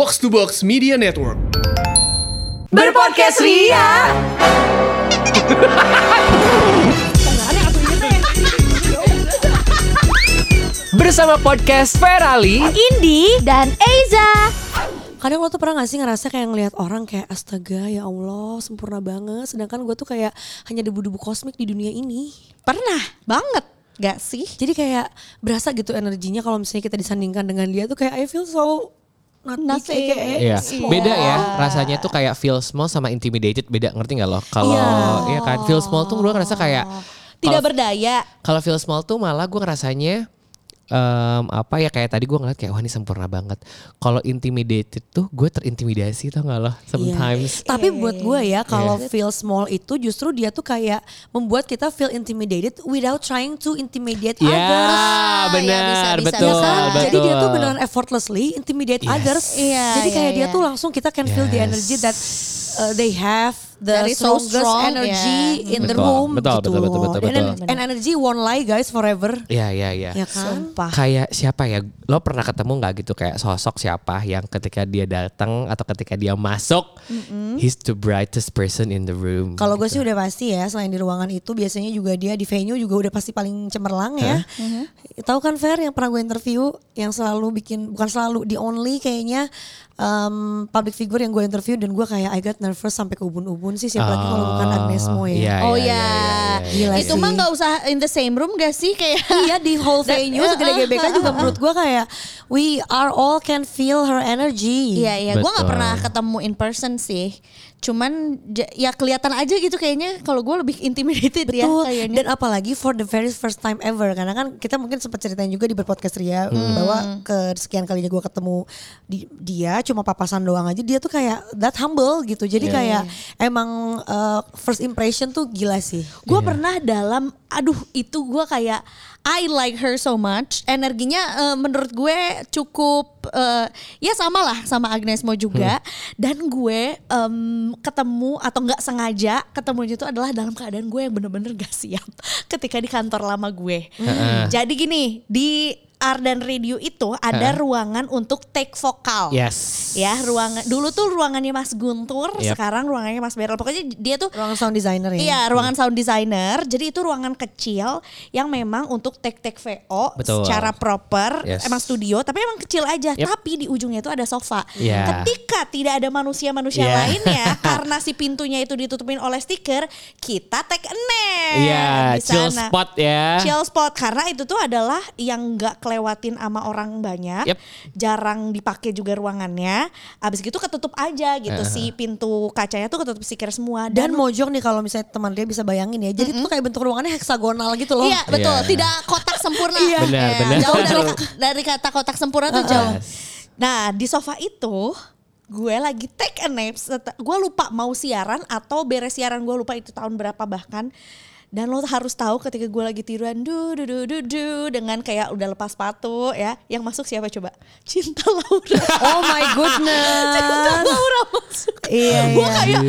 Box to Box Media Network. Berpodcast Ria. Bersama podcast Ferali Indi dan Eiza. Kadang lo tuh pernah gak sih ngerasa kayak ngelihat orang kayak astaga ya Allah sempurna banget Sedangkan gue tuh kayak hanya debu-debu kosmik di dunia ini Pernah banget gak sih? Jadi kayak berasa gitu energinya kalau misalnya kita disandingkan dengan dia tuh kayak I feel so not Iya, Iya. beda ya rasanya tuh kayak feel small sama intimidated beda ngerti nggak lo? Kalau Iya. iya kan feel small tuh gue ngerasa kayak Tidak kalau- berdaya. Kalau feel small tuh malah gue ngerasanya em, apa ya kayak tadi gue ngeliat kayak wah ini sempurna banget. Kalau intimidated tuh gue terintimidasi tau gak lo sometimes. Tapi buat gue ya kalau Iya. feel small itu justru dia tuh kayak membuat kita feel intimidated without trying to intimidate Ya others benar ya bisa, bisa, betul bisa. kan? betul. Jadi dia tuh beneran effortlessly intimidate Yes. others. Iya, Jadi iya, kayak dia iya. tuh langsung kita can feel the Yes. energy that uh, they have the That is so strongest strong, energy yeah. in the Betul, room betul, gitu. betul, betul, betul, And, betul. and energy won't lie guys forever. Iya iya iya. Ya kan? Sumpah. Kayak siapa ya? Lo pernah ketemu nggak gitu kayak sosok siapa yang ketika dia datang atau ketika dia masuk, he's the brightest person in the room. Kalau gue gitu. sih udah pasti ya selain di ruangan itu biasanya juga dia di venue juga udah pasti paling cemerlang ya. Tahu kan Fer yang pernah gue interview yang selalu bikin bukan selalu the only kayaknya um, public figure yang gue interview dan gue kayak I got nervous sampai ke ubun-ubun sih siapa lagi kalau bukan Agnes Mo ya. Iya, Oh iya, ya, iya, iya, iya. Gila itu sih. mah nggak usah in the same room gak sih kayak? Iya di whole venue segede GBK juga menurut gue kayak we are all can feel her energy. Iya iya, gue nggak Betul. pernah ketemu in person sih. Cuman ya kelihatan aja gitu kayaknya kalau gue lebih intimidated ya Betul. kayaknya. Dan apalagi for the very first time ever karena kan kita mungkin sempat ceritain juga di berpodcast Ria bahwa ke sekian kalinya gue ketemu di, dia cuma papasan doang aja dia tuh kayak that humble gitu. Jadi kayak emang uh, first impression tuh gila sih. Gue pernah dalam, aduh itu gue kayak I like her so much. Energinya eh, menurut gue cukup eh, ya sama lah sama Agnes Mo juga. Dan gue em, ketemu atau nggak sengaja ketemunya itu adalah dalam keadaan gue yang bener-bener gak siap ketika di kantor lama gue. Jadi gini di Ardan Radio itu ada ruangan untuk take vokal. Yes. Ya ruangan dulu tuh ruangannya Mas Guntur, Yep. sekarang ruangannya Mas Beryl. Pokoknya dia tuh Ruang sound designer ya. Iya, ruangan sound designer. Jadi itu ruangan kecil yang memang untuk tek-tek VO Betul. secara proper, Yes. emang studio, tapi emang kecil aja. Yep. Tapi di ujungnya itu ada sofa. Iya. Ketika tidak ada manusia-manusia Iya. lainnya, karena si pintunya itu ditutupin oleh stiker, kita take a nap Iya, chill spot ya. Chill spot karena itu tuh adalah yang nggak kelewatin sama orang banyak, Yep. jarang dipakai juga ruangannya. Abis gitu ketutup aja gitu Uh-huh. si pintu kacanya tuh ketutup stiker semua Dan mojok nih kalau misalnya teman dia bisa bayangin ya. Jadi itu tuh kayak bentuk ruangannya heksagonal gitu loh. Iya betul, Iya. tidak kotak sempurna. Iya. Benar, Ya, benar. Jauh dari dari kata kotak sempurna tuh jauh. Yes. Nah di sofa itu gue lagi take a nap. Gue lupa mau siaran atau beres siaran gue lupa itu tahun berapa bahkan. Dan lo harus tahu ketika gue lagi tiduran du du du du du dengan kayak udah lepas sepatu ya, yang masuk siapa coba? Cinta Laura. Oh my goodness. Cinta Laura masuk. Iya, Gue iya. kayak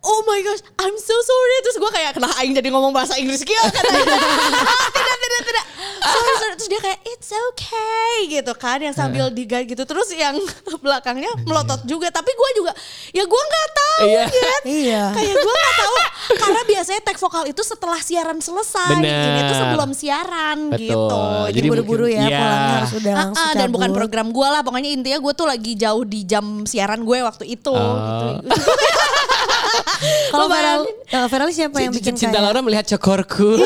oh, oh my gosh, I'm so sorry. Terus gue kayak kena aing jadi ngomong bahasa Inggris gitu ah, tidak, tidak, tidak. Sorry, sorry. Terus dia kayak it's okay gitu kan yang sambil digat gitu. Terus yang belakangnya melotot juga. Tapi gue juga ya gue nggak tahu Iya. ya. Iya. Kayak gue nggak tahu karena biasanya tag vokal itu setelah siaran selesai. Bener. Ini tuh sebelum siaran Betul. gitu. Jadi Jadi buru-buru ya iya. pulangnya harus udah Ah, langsung ah, dan bukan program gue lah pokoknya intinya gue tuh lagi jauh di jam siaran gue waktu itu gitu. Kalau Feral, uh, Feral siapa yang bikin Cinta kayak Laura melihat cokorku.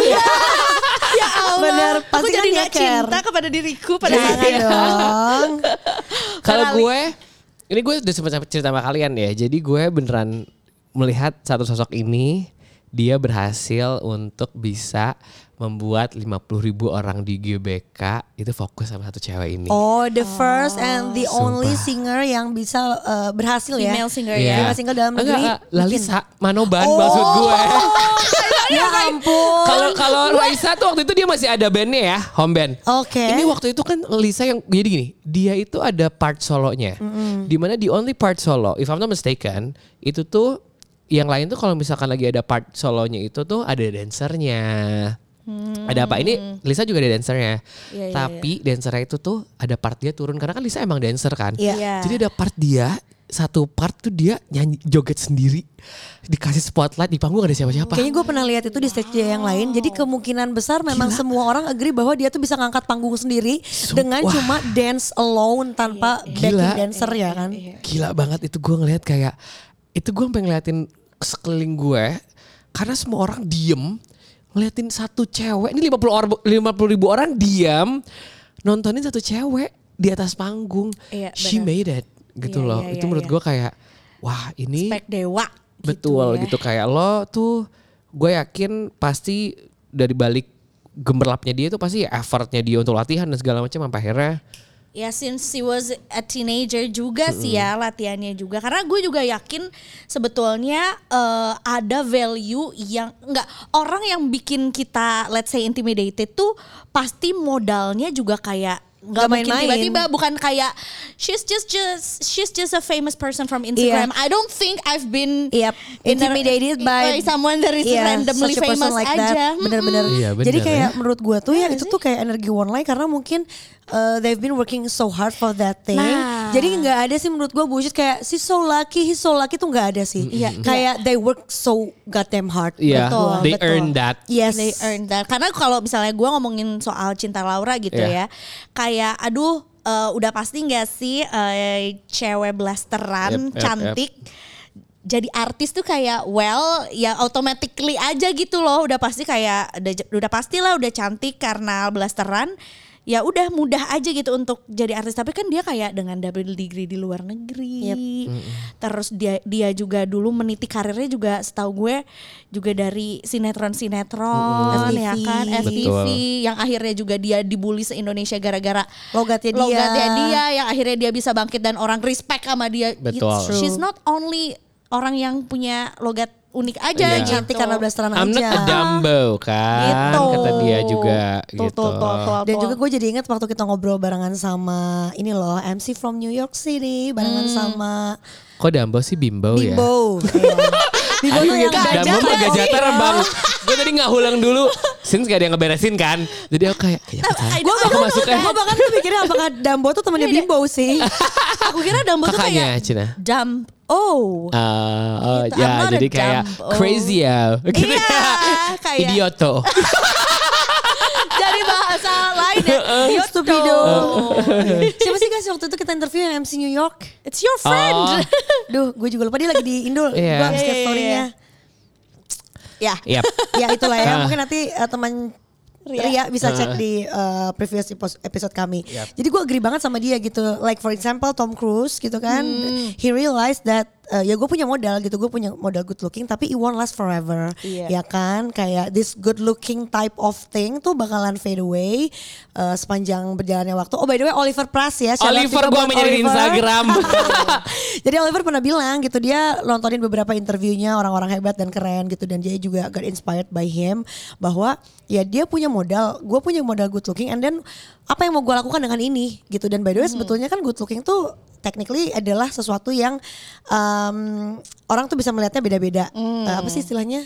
ya Allah Bener, aku pasti jadi nyeker. cinta kepada diriku pada Jangan itu. dong. Kalau gue, ini gue udah sempat cerita sama kalian ya. Jadi gue beneran melihat satu sosok ini, dia berhasil untuk bisa membuat 50 ribu orang di GBK itu fokus sama satu cewek ini. Oh, the first and the only Sumpah. singer yang bisa uh, berhasil ya. Female singer Iya. ya. Female singer dalam negeri. enggak. Lalisa Manoban Oh. maksud gue. Ya ampun. Kalau kalau Raisa tuh waktu itu dia masih ada bandnya ya, home band. Oke. Ini waktu itu kan Lisa yang jadi gini, dia itu ada part solonya. Di mana the only part solo, if I'm not mistaken, itu tuh yang lain tuh kalau misalkan lagi ada part solonya itu tuh ada dancernya. Ada apa? Ini Lisa juga ada dancernya. Iya, iya, Tapi dancernya itu tuh ada part dia turun karena kan Lisa emang dancer kan. Iya. Iya. Jadi ada part dia satu part tuh dia nyanyi joget sendiri dikasih spotlight di panggung gak ada siapa-siapa. Kayaknya gue pernah lihat itu di stage dia yang lain. Jadi kemungkinan besar memang semua orang agree bahwa dia tuh bisa ngangkat panggung sendiri dengan wah. cuma dance alone tanpa backing Gila. dancer ya kan. Gila banget itu gue ngeliat kayak itu gue sampai ngeliatin sekeliling gue karena semua orang diem ngeliatin satu cewek ini 50 orang 50 ribu orang diem nontonin satu cewek di atas panggung. Iya, She made it gitu Iya, loh. iya, itu menurut iya. gue kayak wah ini Spek dewa. Betul ya. gitu kayak lo tuh gue yakin pasti dari balik gemerlapnya dia tuh pasti effortnya dia untuk latihan dan segala macam sampai akhirnya Ya since she was a teenager juga sih ya latihannya juga. Karena gue juga yakin sebetulnya eh, ada value yang enggak orang yang bikin kita let's say intimidated tuh pasti modalnya juga kayak nggak mungkin main-main. tiba-tiba bukan kayak she's just just she's just a famous person from Instagram. I don't think I've been Yep, intimidated by someone that is Iya, randomly such a person famous like aja. that. Bener-bener. Iya, bener Jadi kayak ya. menurut gue tuh ya itu tuh kayak energi one line karena mungkin uh, they've been working so hard for that thing. Nah. Jadi nggak ada sih menurut gue bullshit kayak she's so lucky, he's so lucky tuh nggak ada sih. Iya. Kayak they work so goddamn hard. Iya, Betul, they betul. earn that. Yes. They earn that. Karena kalau misalnya gue ngomongin soal cinta Laura gitu Iya. ya, kayak aduh eh, udah pasti nggak sih eh, cewek blasteran Yep, yep, cantik jadi artis tuh kayak well ya automatically aja gitu loh udah pasti kayak udah udah pastilah udah cantik karena blasteran ya udah mudah aja gitu untuk jadi artis tapi kan dia kayak dengan double degree di luar negeri terus dia dia juga dulu meniti karirnya juga setahu gue juga dari sinetron sinetron FTV. ya kan FTV Betul. yang akhirnya juga dia dibully se Indonesia gara-gara Logatnya dia. logatnya dia yang akhirnya dia bisa bangkit dan orang respect sama dia Betul. It's- she's not only orang yang punya logat unik aja Iya. gitu. Cantik karena blasteran I'm not aja. a Dumbo kan Gitu. kata dia juga Tuh, gitu. tuh, tuh, tuh, Dan tuh. juga gue jadi ingat waktu kita ngobrol barengan sama ini loh MC from New York City barengan sama Kok Dumbo sih Bimbo, ya? Bimbo. Iya. Bimbo tuh yang Dumbo gajah. mah gajah terbang. Gue tadi nggak ulang dulu. Since gak ada yang ngeberesin kan. Jadi aku kayak, kayaknya. Gue Aku masuknya. Gue bahkan tuh mikirnya apakah Dumbo tuh temennya Bimbo sih. aku kira Dumbo tuh Kakaknya kayak Cina. dumb oh Ah, oh, Gitu, ya jadi kayak Dumbo. crazy ya. Gitu Iya, ya. kayak- Idioto. jadi bahasa lain ya Stupido. Siapa sih guys waktu itu kita interview yang MC New York? it's your friend Oh. Duh, gue juga lupa dia lagi di Indo. Iya. Gue liat iya, story-nya. ya Yap. ya itulah ya. Ah. Mungkin nanti eh, teman Ria. Ria. bisa cek di eh, previous episode kami. Yap. Jadi gue agree banget sama dia gitu. Like for example Tom Cruise gitu kan. Hmm. He realized that eh, ya gue punya modal gitu. Gue punya modal good looking tapi it won't last forever. Iya. Ya kan. Kayak this good looking type of thing tuh bakalan fade away eh, sepanjang berjalannya waktu. Oh by the way Oliver Pras ya. Oliver gue menjadi. Instagram. Jadi Oliver pernah bilang gitu dia nontonin beberapa interviewnya orang-orang hebat dan keren gitu dan dia juga got inspired by him bahwa ya dia punya modal, gue punya modal good looking and then apa yang mau gue lakukan dengan ini gitu dan by the way sebetulnya kan good looking tuh technically adalah sesuatu yang um, orang tuh bisa melihatnya beda-beda. Eh, apa sih istilahnya?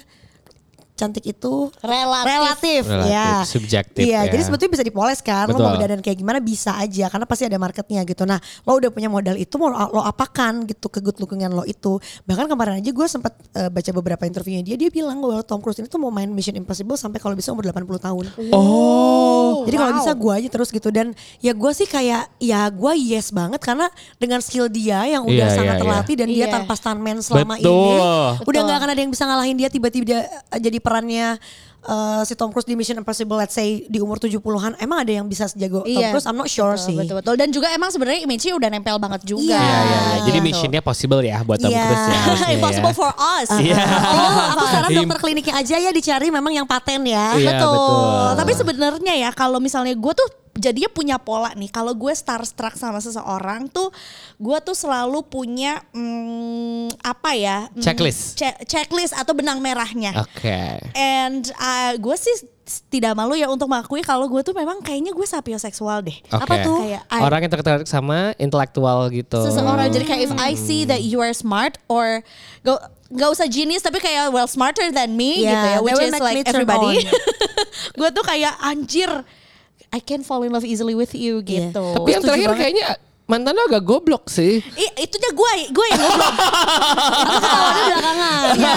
Cantik itu Relatif. relatif, Relatif, ya. subjektif Iya, ya. jadi sebetulnya bisa dipoles kan. Lo mau Betul. berdandan kayak gimana bisa aja karena pasti ada marketnya gitu. Nah, lo udah punya modal itu mau lo apakan gitu ke good lookingan lo itu. Bahkan kemarin aja gue sempat eh, baca beberapa interviewnya dia, dia bilang bahwa Tom Cruise ini tuh mau main Mission Impossible sampai kalau bisa umur 80 tahun. oh. Jadi kalau wow. bisa gue aja terus gitu dan ya gue sih kayak ya gue yes banget karena dengan skill dia yang udah Iya, sangat iya, terlatih dan dia Iya. tanpa stuntman selama Betul. ini Betul. udah nggak akan ada yang bisa ngalahin dia tiba-tiba eh, jadi perannya eh, si Tom Cruise di Mission Impossible let's say di umur 70-an emang ada yang bisa sejago Tom Cruise I'm not sure betul, sih. Betul, betul. Dan juga emang sebenarnya image-nya udah nempel banget juga. Iya, Iya, iya, iya. Jadi Gitu. missionnya possible ya buat Tom Iya. Cruise ya. harusnya Impossible ya. for us. Iya. Oh, aku saran Im- dokter kliniknya aja ya dicari memang yang paten ya. Iya, betul. betul. Tapi sebenarnya ya kalau misalnya gue tuh jadinya punya pola nih. Kalau gue starstruck sama seseorang tuh, gue tuh selalu punya hmm, apa ya? hmm, Checklist. che- checklist atau benang merahnya. Oke. And uh, gue sih tidak malu ya untuk mengakui kalau gue tuh memang kayaknya gue sapioseksual deh. Oke. Apa tuh? Kayak I- Orang yang tertarik sama intelektual gitu. seseorang jadi kayak if I see that you are smart or go nggak usah genius tapi kayak well smarter than me Yeah, gitu ya which is like everybody gue tuh kayak anjir I can fall in love easily with you Iya. gitu Tapi yang Setuju terakhir banget. kayaknya mantan lo agak goblok sih. Ih, itunya gue gue yang goblok Ketawanya belakangan. Iya.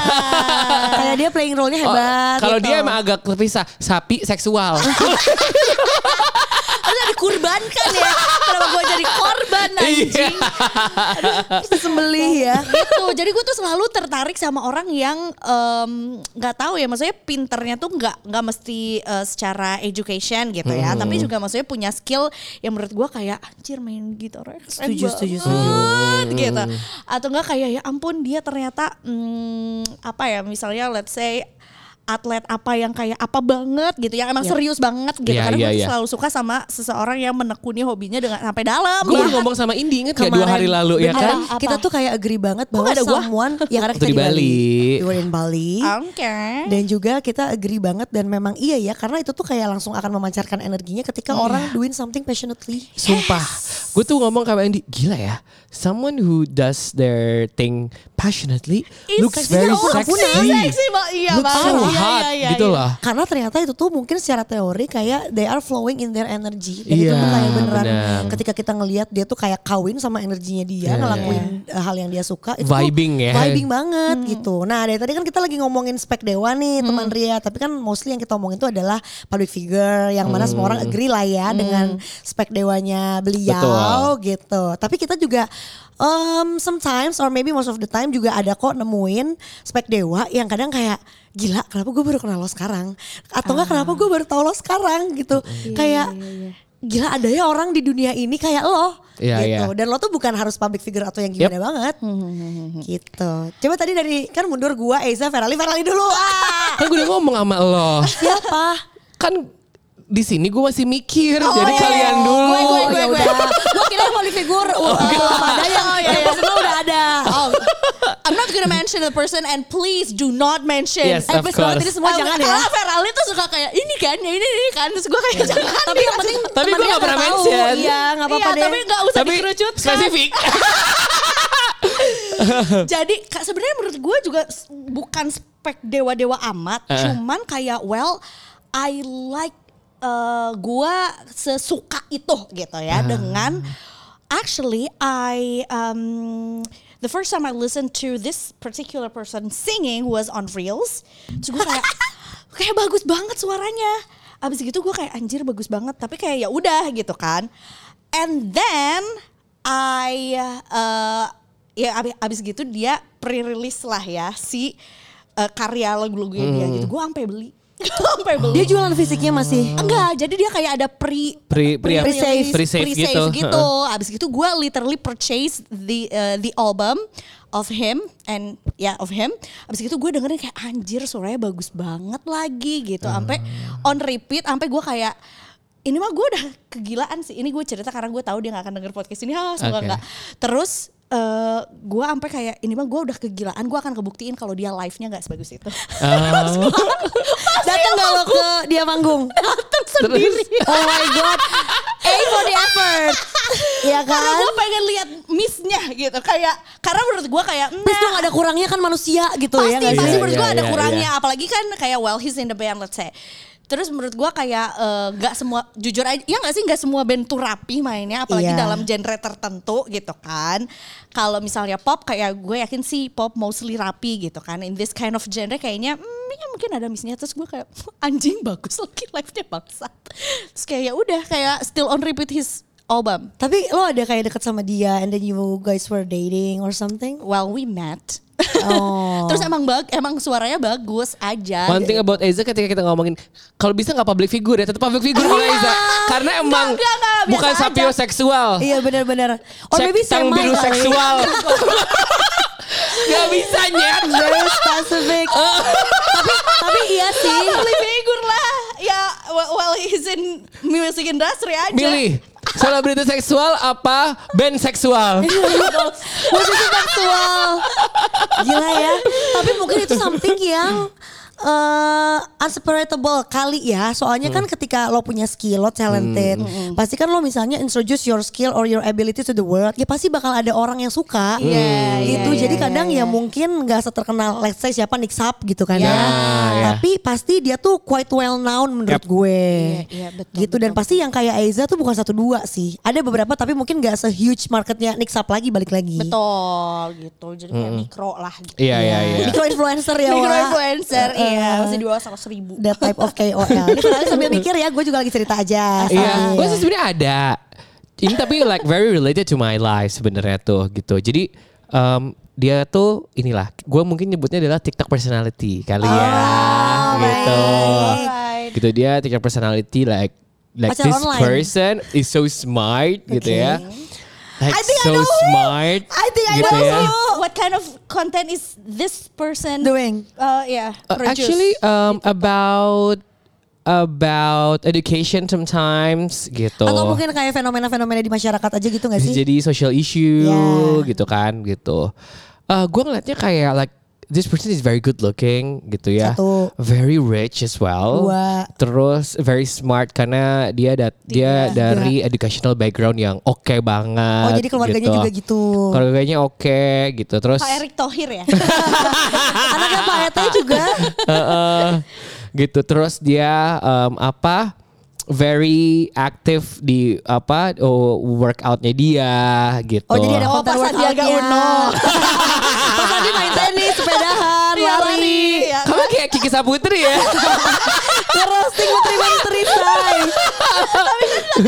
Kayak dia playing role-nya Oh, hebat. Kalau gitu. dia emang agak terpisah, sapi seksual. Udah dikurbankan ya. Kenapa gue jadi korban anjing? Sembelih ya. gitu. Jadi gue tuh selalu tertarik sama orang yang nggak tahu ya. Maksudnya pinternya tuh nggak nggak mesti eh, secara education gitu ya. Tapi juga maksudnya punya skill yang menurut gue kayak anjir main gitar Setuju, setuju, gitu. Atau enggak kayak ya ampun dia ternyata hmm, apa ya misalnya let's say atlet apa yang kayak apa banget gitu yang emang serius banget gitu Iya, karena iya, gue tuh iya. selalu suka sama seseorang yang menekuni hobinya dengan sampai dalam Gue baru ngomong sama Indi inget gak dua Kemarin, hari lalu ya kan? Apa? Kita tuh kayak agree banget bahwa nggak ada gua? someone ya karena kita di Bali. In Bali. Oke. Dan juga kita agree banget dan memang iya ya karena itu tuh kayak langsung akan memancarkan energinya ketika Iya. orang doing something passionately. Sumpah, gue tuh ngomong sama Andy, gila ya. Someone who does their thing passionately Ih, looks sexy very sexy. Seksi banget. Iya Looks banget. so Iya, hot iya, iya, gitu iya. loh. Karena ternyata itu tuh mungkin secara teori kayak they are flowing in their energy. Dan itu Iya, tuh kayak beneran benar. ketika kita ngelihat dia tuh kayak kawin sama energinya dia, Iya, ngelakuin uh, hal yang dia suka. Itu Vibing tuh ya. Vibing banget gitu. Nah dari tadi kan kita lagi ngomongin spek dewa nih teman Ria. Tapi kan mostly yang kita omongin itu adalah public figure. Yang mana semua orang agree lah ya dengan spek dewanya beliau gitu. Tapi kita juga um, sometimes or maybe most of the time juga ada kok nemuin spek dewa yang kadang kayak gila kenapa gue baru kenal lo sekarang? Atau enggak kenapa gue baru tahu lo sekarang? Gitu. Kayak gila ada ya orang di dunia ini kayak lo. Iya, gitu. iya. dan lo tuh bukan harus public figure atau yang gimana banget. Gitu. Coba tadi dari kan mundur gua Eza Ferali Ferali dulu. Ah Kan gue udah ngomong sama lo. siapa? Kan di sini gue masih mikir, Oh, jadi iya, kalian iya. dulu. Gue, gue, gue, ya gue. gue kira public figure uh, yang Oh, iya, iya. personal udah ada Oh, I'm not gonna mention the person and please do not mention. Yes, Eh, of course. ini semua Oh, jangan ya. ya. Karena Ferali tuh suka kayak ini kan, ya ini ini kan. Terus gue kayak jangan. tapi yang penting Tapi dia nggak pernah mention. iya nggak apa-apa Iya, deh tapi nggak usah Tapi dikerucutkan. spesifik. Jadi sebenarnya menurut gue juga bukan spek dewa-dewa amat, Eh. cuman kayak well I like uh, gue sesuka itu gitu ya dengan actually I um, the first time I listened to this particular person singing was on Reels. Terus gue kayak kayak bagus banget suaranya. Abis gitu gue kayak anjir bagus banget, tapi kayak ya udah gitu kan. And then I uh, ya abis, abis gitu dia pre-release lah ya si uh, karya lagu-lagunya dia gitu. Gue sampai beli. Sampai beli. dia jualan fisiknya masih Enggak, jadi dia kayak ada pre Pre- pre- pre-save, pre-save pre-save gitu. gitu. Abis gitu gue literally purchase the uh, the album of him and ya of him. Abis gitu gue dengerin kayak anjir suaranya bagus banget lagi gitu. Sampai on repeat sampai gue kayak ini mah gue udah kegilaan sih. Ini gue cerita karena gue tahu dia gak akan denger podcast ini. Ha, semoga Oke. enggak. Terus eh gue sampai kayak ini mah gue udah kegilaan. Gue akan kebuktiin kalau dia live-nya nggak sebagus itu. Oh. datang nggak lo ke dia manggung Datang sendiri. oh my god A for the effort ya Karena kan gue pengen lihat miss-nya gitu. Kayak karena menurut gue kayak Please dong ada kurangnya kan manusia gitu pasti ya pasti sih? Iya, menurut gue iya, ada iya, kurangnya apalagi kan kayak well he's in the band let's say terus menurut gue kayak eh, nggak semua jujur aja ya nggak sih nggak semua band tuh rapi mainnya apalagi Iya. dalam genre tertentu gitu kan. Kalau misalnya pop kayak gue yakin sih pop mostly rapi gitu kan. In this kind of genre kayaknya hmm, ya mungkin ada missnya. Terus gue kayak anjing bagus lagi live nya bangsat. Terus kayak ya udah kayak still on repeat his album. Tapi lo ada kayak deket sama dia and then you guys were dating or something? well we met Oh. terus emang bag emang suaranya bagus aja One thing about Eza ketika kita ngomongin kalau bisa nggak public figure ya tetap public figure kalau Iya. Eza karena emang enggak, enggak, biasa bukan aja. sapioseksual Iya benar-benar. Or Cek maybe biru kali. seksual Gak bisa nyet Very specific. tapi tapi iya sih. public figure lah. Ya well, well is in music industry aja. Milih selebriti seksual apa band seksual? Musisi seksual. Gila ya. Tapi mungkin itu something yang uh, unseparatable kali ya. Soalnya kan ketika lo punya skill, lo talented, pasti kan lo misalnya introduce your skill or your ability to the world, ya pasti bakal ada orang yang suka. Iya, gitu. iya, Jadi iya, kadang iya. ya mungkin nggak seterkenal let's say siapa Nick Sap gitu kan Iya, ya. iya. Tapi pasti dia tuh quite well known menurut Yep. gue. Iya, iya, betul, gitu dan pasti yang kayak Aiza tuh bukan satu dua sih. Ada beberapa tapi mungkin nggak se-huge marketnya Nick Sap lagi balik lagi. Betul gitu. Jadi kayak mikro lah gitu. Iya iya iya. Micro influencer ya Mikro influencer Uh-uh. Iya masih di bawah seratus ribu. That type of KOL. Ini sambil mikir ya, gue juga lagi cerita aja. Iya, sambil. gue sih sebenarnya ada. Ini tapi like very related to my life sebenarnya tuh gitu. Jadi um, dia tuh inilah, gue mungkin nyebutnya adalah TikTok personality kali ya, gitu. Alright. Gitu dia TikTok personality like like Pacar this online. person is so smart gitu ya. Like I think I so know him. smart. I think I gitu know ya. What kind of content is this person Doing. Uh, yeah, Uh, produce? actually um about about education sometimes gitu. Atau mungkin kayak fenomena-fenomena di masyarakat aja gitu gak sih? jadi social issue Ya. gitu kan gitu. Uh, gue ngeliatnya kayak like this person is very good looking gitu ya. Satu. Very rich as well. Dua. Terus very smart karena dia dat dia dari educational background yang oke banget. Oh jadi keluarganya juga gitu. Keluarganya oke gitu. Terus Pak Erick Thohir ya. Anaknya Pak Ete juga. Heeh. gitu terus dia um, apa very aktif di apa oh, workoutnya dia gitu. Oh jadi ada Oh, Pak Sandiaga. Uno. Pas tadi main tenis, sepedahan, Iya, lari. ya. Kamu kayak Kiki Saputri ya? Ngerosting Putri Menteri say.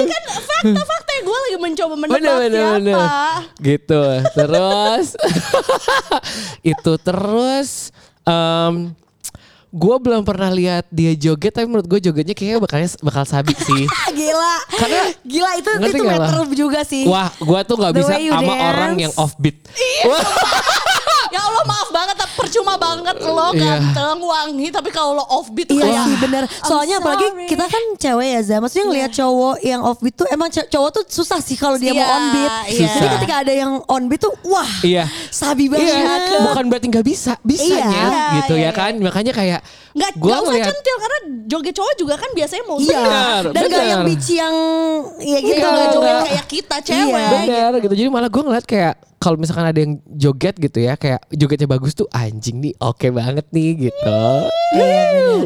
kan Fakta-fakta yang gue lagi mencoba menebak bener siapa. bener. Gitu. Terus itu terus um, gue belum pernah lihat dia joget tapi menurut gue jogetnya kayaknya bakal bakal sabik sih. Gila. Karena Gila itu itu meter juga sih. Wah, gue tuh nggak bisa sama dance. orang yang offbeat. Wah. banget lo Iya. ganteng wangi tapi kalau lo offbeat tuh Iya kayak sih bener. Soalnya apalagi kita kan cewek ya Za. Maksudnya ngelihat cowok yang offbeat tuh emang cowok tuh susah sih kalau dia mau Iya, onbeat. iya. Jadi ketika ada yang onbeat tuh wah Iya. sabi banget. Iya, bukan berarti nggak bisa, bisanya Iya. gitu Iya, ya kan. Makanya kayak Nggak, gua nggak usah ngeliat centil karena joget cowok juga kan biasanya mau Iya. Bener, Dan gak bener. yang bici yang ya gitu. Gitu, nggak joget kayak kita cewek. bener gitu. Jadi malah gue ngeliat kayak kalau misalkan ada yang joget gitu ya, kayak jogetnya bagus tuh anjing nih, oke banget nih gitu.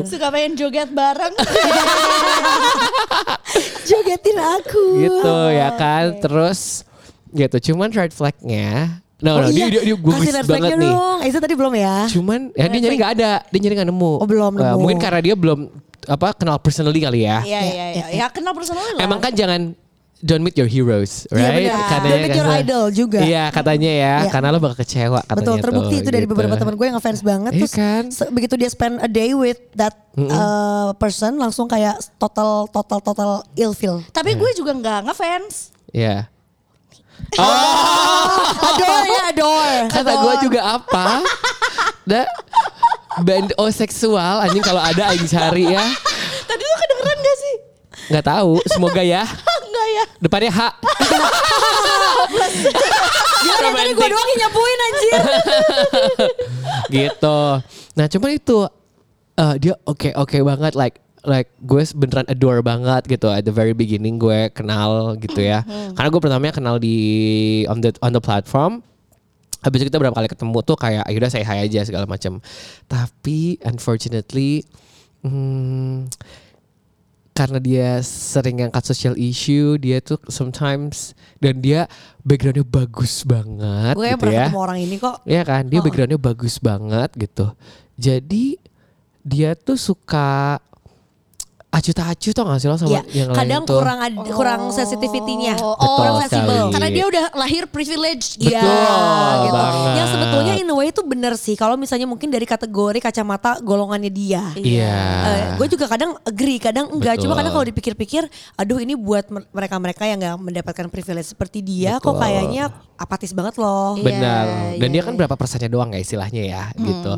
Suka pengen joget bareng. Jogetin aku. gitu Oh, ya kan. Terus gitu. Cuman red flagnya, no Oh no iya. dia dia, dia bagus banget nih. dong. Aiza tadi belum ya? Cuman ya dia nyari nggak ada, dia nyari nggak nemu. Oh, belum Eh, nemu. mungkin karena dia belum apa kenal personally kali ya. Iya iya iya. Ya kenal personally lah. Emang kan jangan don't meet your heroes, Iya, right? benar. Katanya Don't meet your kan- idol juga. Iya, katanya ya, Iya. karena lo bakal kecewa katanya Betul terbukti tuh, itu dari gitu. beberapa teman gue yang ngefans banget Iya terus kan? begitu dia spend a day with that uh, person langsung kayak total total total ilfeel. Tapi gue juga nggak ngefans. Iya. Adore ya adore. Kata gue juga apa? Da, band O seksual anjing kalau ada anjing cari ya. Tadi tuh kedengeran gak sih? Nggak tahu, semoga ya. Enggak ya. Depannya H. Gila dari tadi gue doang yang nyapuin anjir. gitu. Nah, cuman itu eh, dia oke oke banget like like gue beneran adore banget gitu at the very beginning gue kenal gitu ya. Karena gue pertamanya kenal di on the on the platform. Habis itu kita berapa kali ketemu tuh kayak akhirnya saya hi aja segala macam. Tapi unfortunately hmm, karena dia sering ngangkat social issue, dia tuh sometimes dan dia backgroundnya bagus banget gue yang gitu ya. ketemu orang ini kok. Iya kan, dia Oh. backgroundnya bagus banget gitu. Jadi dia tuh suka acuh tak acuh tau gak sih lo sama Iya, yang kadang lain tuh. kurang ad- kurang sensitivity-nya. Oh, kurang sekali. Karena dia udah lahir privilege Betul gitu. gitu. banget. Yang sebetulnya in a way itu bener sih. Kalau misalnya mungkin dari kategori kacamata golongannya dia. Iya. gue juga kadang agree, kadang enggak. Cuma Betul. kadang kalau dipikir-pikir, aduh ini buat mer- mereka-mereka yang nggak mendapatkan privilege seperti dia, kok Betul. kayaknya apatis banget loh. Iya, Benar. Dan iya, dia kan berapa persennya doang ya istilahnya ya gitu.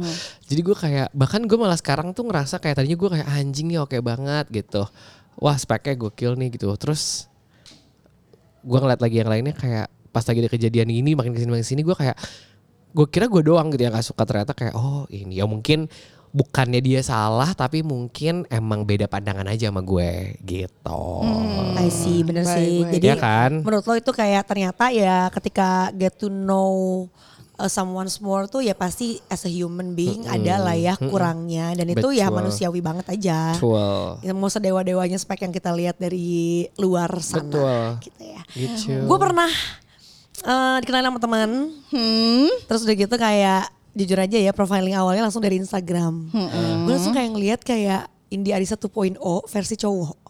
Jadi gue kayak bahkan gue malah sekarang tuh ngerasa kayak tadinya gue kayak anjing nih oke banget gitu. wah speknya gokil nih gitu. Terus gue ngeliat lagi yang lainnya kayak pas lagi ada kejadian ini makin ke sini makin ke sini gue kayak gue kira gue doang gitu yang gak suka ternyata kayak oh ini ya mungkin bukannya dia salah tapi mungkin emang beda pandangan aja sama gue gitu. I see, bener Baik, sih. baik. Jadi Ya kan? menurut lo itu kayak ternyata ya ketika get to know uh, someone's more tuh ya pasti as a human being ada lah ya kurangnya dan itu ya Betul. manusiawi banget aja. Betul. Ya, mau sedewa-dewanya spek yang kita lihat dari luar sana. Betul. Gitu ya. Gitu. Gue pernah uh, dikenalin sama teman, terus udah gitu kayak jujur aja ya profiling awalnya langsung dari Instagram. Gue langsung kayak ngeliat kayak Indi Arisa 2.0 versi cowok.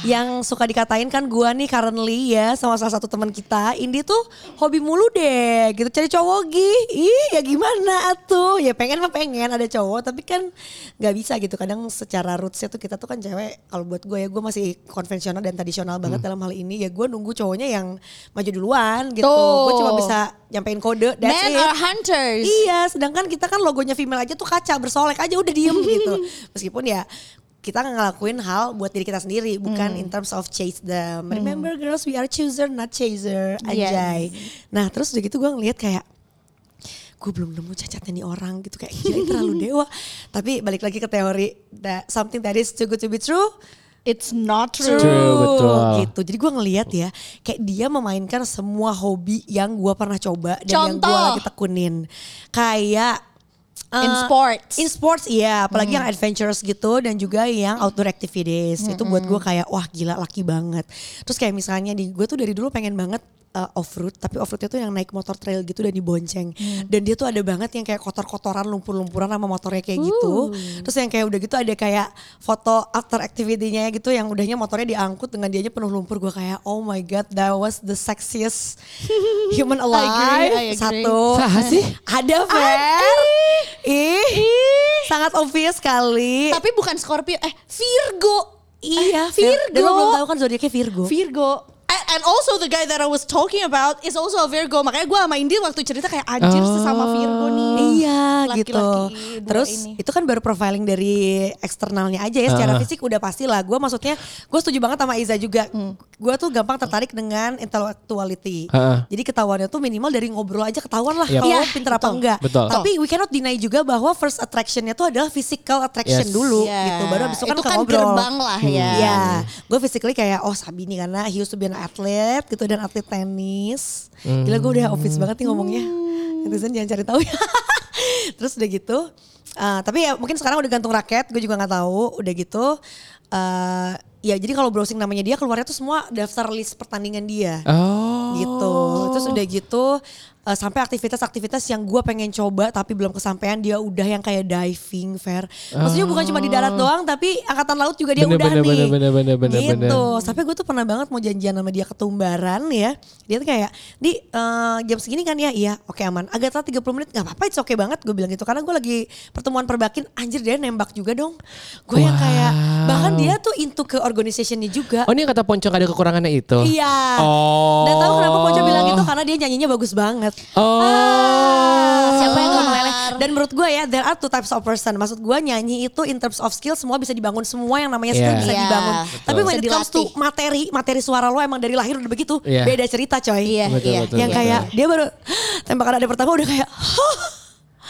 Yang suka dikatain kan gua nih currently ya sama salah satu teman kita. Indi tuh hobi mulu deh gitu. Cari cowok gi. Ih ya gimana atuh? Ya pengen mah pengen ada cowok tapi kan nggak bisa gitu. Kadang secara rootsnya tuh kita tuh kan cewek kalau buat gue ya gue masih konvensional dan tradisional banget dalam hal ini. Ya gue nunggu cowoknya yang maju duluan gitu. Tuh. gue cuma bisa nyampein kode that's Men it. are hunters. Iya, sedangkan kita kan logonya female aja tuh kaca bersolek aja udah diem gitu. Meskipun ya kita ngelakuin hal buat diri kita sendiri, bukan in terms of chase them. Remember girls, we are chooser not chaser, anjay. Nah terus udah gitu gue ngeliat kayak gue belum nemu cacatnya nih orang gitu kayak gila ini terlalu dewa. Tapi balik lagi ke teori that something that is too good to be true. It's not true. True, betul. gitu. Jadi gue ngeliat ya, kayak dia memainkan semua hobi yang gue pernah coba dan yang gue Contoh. lagi tekunin. Kayak uh, In sports. In sports iya, apalagi yang adventurous gitu dan juga yang outdoor activities. Itu buat gue kayak wah gila laki banget. Terus kayak misalnya di gue tuh dari dulu pengen banget uh, off-road, tapi off-roadnya tuh yang naik motor trail gitu dan dibonceng. Dan dia tuh ada banget yang kayak kotor-kotoran, lumpur-lumpuran sama motornya kayak gitu. Terus yang kayak udah gitu ada kayak foto after activity-nya gitu yang udahnya motornya diangkut dengan dianya penuh lumpur. Gue kayak oh my god, that was the sexiest human alive. I agree. Satu. Sah sih? Ada Fer. Ih, sangat obvious sekali. Tapi bukan Scorpio, eh Virgo. iya, Vir- Vir- Dan lo belum tahu kan zodiaknya Virgo. Virgo. And, also the guy that I was talking about is also a Virgo. Makanya gue sama Indi waktu cerita kayak anjir sesama Virgo nih. Iya Laki-laki gitu. Terus ini. itu kan baru profiling dari eksternalnya aja ya. Secara Ah. fisik udah pasti lah. Gue maksudnya gue setuju banget sama Iza juga. Gue tuh gampang tertarik dengan intellectuality. Ah. Jadi ketahuannya tuh minimal dari ngobrol aja ketahuan lah Yap. kalau lo pinter apa betul. enggak. Betul. Tapi we cannot deny juga bahwa first attractionnya tuh adalah physical attraction Yes. dulu Iya. gitu. Baru abis itu kan Itu kan ngobrol. gerbang lah ya. Iya, gue physically kayak oh Sabi nih karena he used to be an athlete gitu dan atlet tenis. Gila gue udah office banget nih ngomongnya. Netizen jangan cari tahu ya. Terus udah gitu, uh, tapi ya mungkin sekarang udah gantung raket, gue juga nggak tahu. Udah gitu, uh, ya jadi kalau browsing namanya dia keluarnya tuh semua daftar list pertandingan dia Oh. gitu. Terus udah gitu uh, sampai aktivitas-aktivitas yang gue pengen coba tapi belum kesampaian dia udah yang kayak diving fair. Maksudnya bukan cuma di darat doang tapi angkatan laut juga dia Bener, udah bener, nih. bener, bener, bener, bener, gitu. bener. Sampai gue tuh pernah banget mau janjian sama dia ketumbaran ya. Dia tuh kayak, "Di eh, jam segini kan ya?" Iya, oke aman. Agak telat 30 menit nggak apa-apa, it's oke banget gue bilang gitu. Karena gue lagi pertemuan perbakin, anjir dia nembak juga dong. Gue yang kayak bahkan dia tuh into ke organizationnya juga. Oh ini yang kata Poncong ada kekurangannya itu? Iya. Oh. Dan tahu kenapa Ponco bilang itu karena dia nyanyinya bagus banget. Oh. Siapa yang gak meleleh? Dan menurut gue ya, there are two types of person. Maksud gue nyanyi itu in terms of skill semua bisa dibangun. Semua yang namanya skill Yeah. bisa Yeah, dibangun. betul. Tapi when it comes to materi, materi suara lo emang dari lahir udah begitu. Yeah. Beda cerita coy. Iya, Betul, iya. betul, yang betul. kayak dia baru tembakan ada pertama udah kayak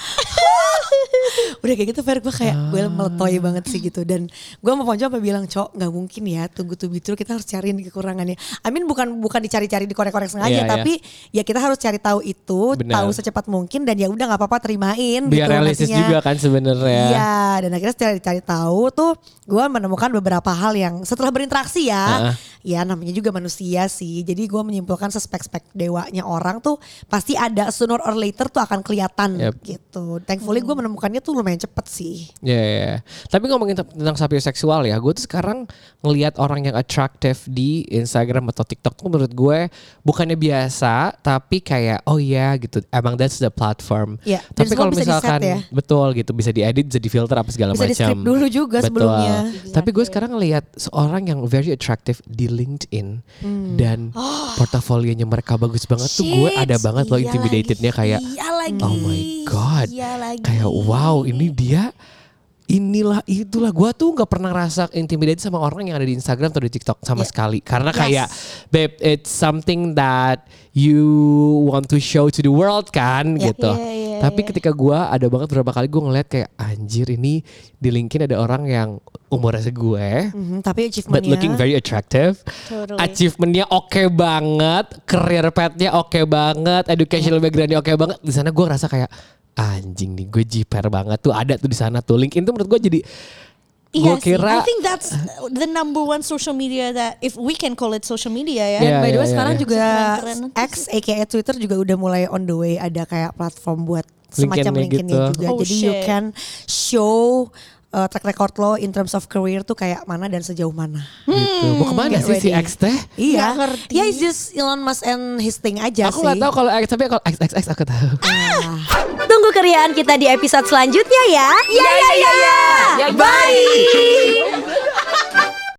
udah kayak gitu Fer gue kayak gue meletoy banget sih gitu dan gue sama Ponco apa bilang cok nggak mungkin ya tunggu be true kita harus cariin kekurangannya I mean bukan bukan dicari-cari dikorek-korek sengaja Iya, iya. tapi ya kita harus cari tahu itu Benar. tahu secepat mungkin dan ya udah nggak apa-apa terimain Biar gitu realistis nantinya. juga kan sebenarnya. Iya, dan akhirnya setelah dicari tahu tuh gue menemukan beberapa hal yang setelah berinteraksi ya, Heeh. Ya namanya juga manusia sih. Jadi gue menyimpulkan sespek-spek dewanya orang tuh pasti ada sooner or later tuh akan kelihatan Yep. gitu. Thankfully gue menemukannya tuh lumayan cepet sih. Ya, ya, ya. Tapi ngomongin te- tentang sapioseksual ya, gue tuh sekarang ngelihat orang yang atraktif di Instagram atau TikTok tuh menurut gue bukannya biasa, tapi kayak oh ya gitu, emang that's the platform. Iya, dan Tapi kalau bisa misalkan ya. betul gitu, bisa diedit, bisa difilter apa segala Bisa macam. di-script dulu juga Betul. sebelumnya. Tapi gue sekarang ngelihat seorang yang very attractive di LinkedIn Hmm. dan portofolionya mereka bagus banget tuh gue ada Shit, banget loh iya intimidatednya lagi, kayak iya lagi, oh my god, iya lagi. kayak wow ini dia inilah itulah gue tuh nggak pernah ngerasa intimidate sama orang yang ada di Instagram atau di TikTok sama Yeah. sekali karena Yes. kayak babe it's something that you want to show to the world kan Yeah. gitu Yeah, yeah, tapi yeah. ketika gue ada banget beberapa kali gue ngeliat kayak anjir ini di LinkedIn ada orang yang umurnya segue Mhm, tapi but looking very attractive. Totally. Achievementnya oke banget, career path-nya oke banget, educational background-nya oke banget. Di sana gue rasa kayak anjing nih, gue jiper banget tuh ada tuh di sana tuh. LinkedIn tuh menurut gue jadi gue Iya sih. kira I think that's the number one social media that if we can call it social media ya. Yeah. By the way iya, sekarang iya. juga. X aka Twitter juga udah mulai on the way ada kayak platform buat semacam LinkedIn-nya LinkedIn gitu. juga. Oh, Jadi you shit. can show uh, track record lo in terms of career tuh kayak mana dan sejauh mana. gitu. Mau ke mana get sih si. X teh? Iya. Ngerti. Ya it's just Elon Musk and his thing aja Aku sih. nggak tahu kalau X tapi kalau X X X aku tahu. Tunggu keriaan kita di episode selanjutnya ya. Ya ya ya ya. Bye.